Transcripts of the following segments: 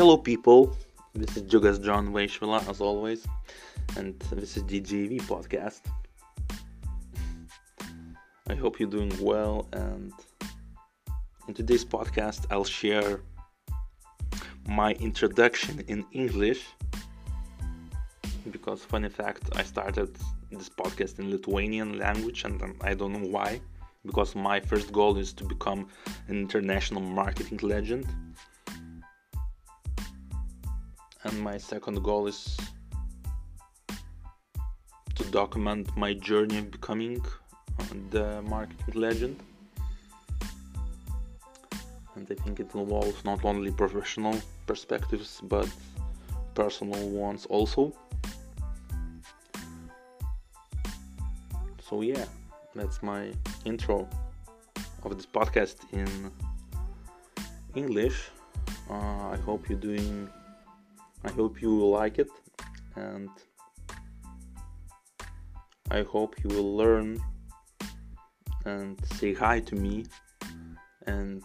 Hello, people. This is Jugas John Vaishwala, as always, and this is DGV podcast. I hope you're doing well, and in today's podcast, I'll share my introduction in English. Because, funny fact, I started this podcast in Lithuanian language, and I don't know why. Because my first goal is to become an international marketing legend and my second goal is to document my journey of becoming the marketing legend. And i think it involves not only professional perspectives but personal ones also. So yeah that's my intro of this podcast in english. Uh, i hope you're doing I hope you will like it and I hope you will learn and say hi to me and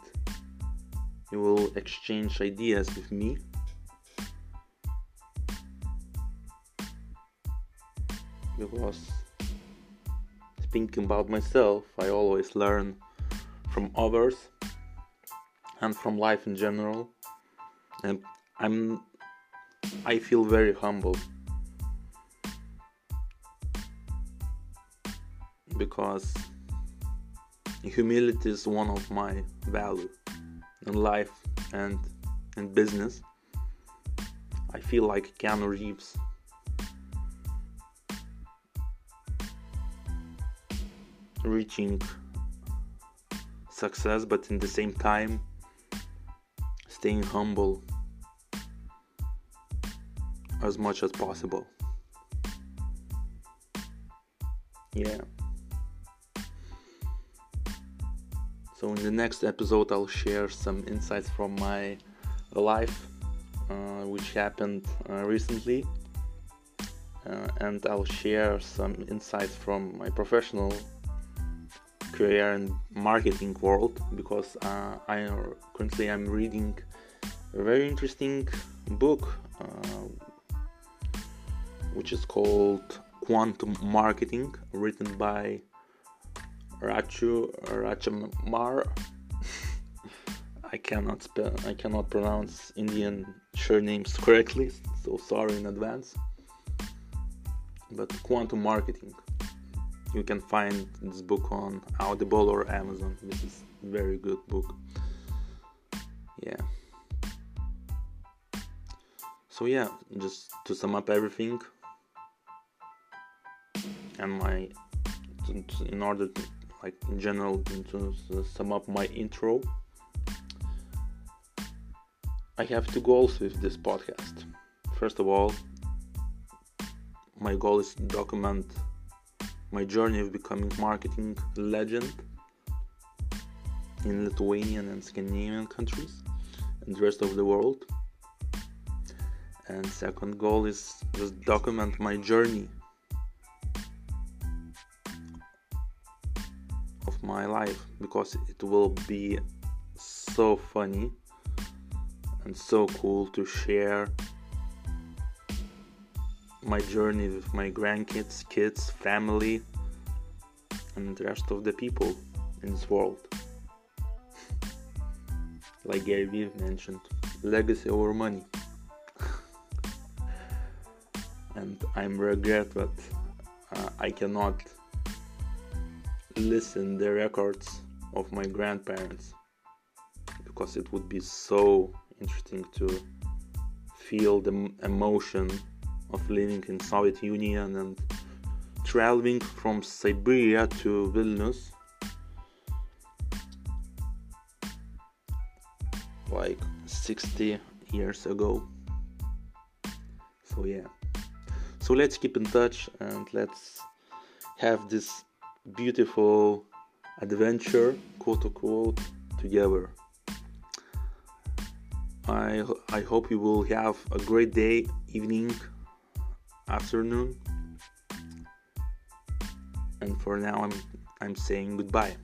you will exchange ideas with me. Because thinking about myself, I always learn from others and from life in general. And I'm I feel very humble because humility is one of my value in life and in business. I feel like Keanu Reeves. Reaching success, but in the same time, staying humble as much as possible. Yeah. So, in the next episode, I'll share some insights from my life, uh, which happened uh, recently, uh, and I'll share some insights from my professional career and marketing world because uh, I currently I'm reading a very interesting book uh, which is called Quantum Marketing, written by Rachu Rachamar. I cannot spell, I cannot pronounce Indian surnames correctly, so sorry in advance. But Quantum Marketing, you can find this book on Audible or Amazon. This is a very good book. Yeah. So yeah, just to sum up everything, and my in order to like in general to sum up my intro i have two goals with this podcast. First of all my goal is to document my journey of becoming marketing legend in lithuanian and scandinavian countries and the rest of the world. And second goal is just document my journey my life because it will be so funny and so cool to share my journey with my grandkids, kids, family, and the rest of the people in this world. like Gary Vee mentioned, legacy over money. and I'm regret that uh, I cannot listen the records of my grandparents because it would be so interesting to feel the emotion of living in Soviet Union and traveling from Siberia to Vilnius. Like 60 years ago. So yeah. So let's keep in touch and let's have this beautiful adventure, quote unquote, together. I, I hope you will have a great day, evening, afternoon. And for now, I'm, I'm saying goodbye.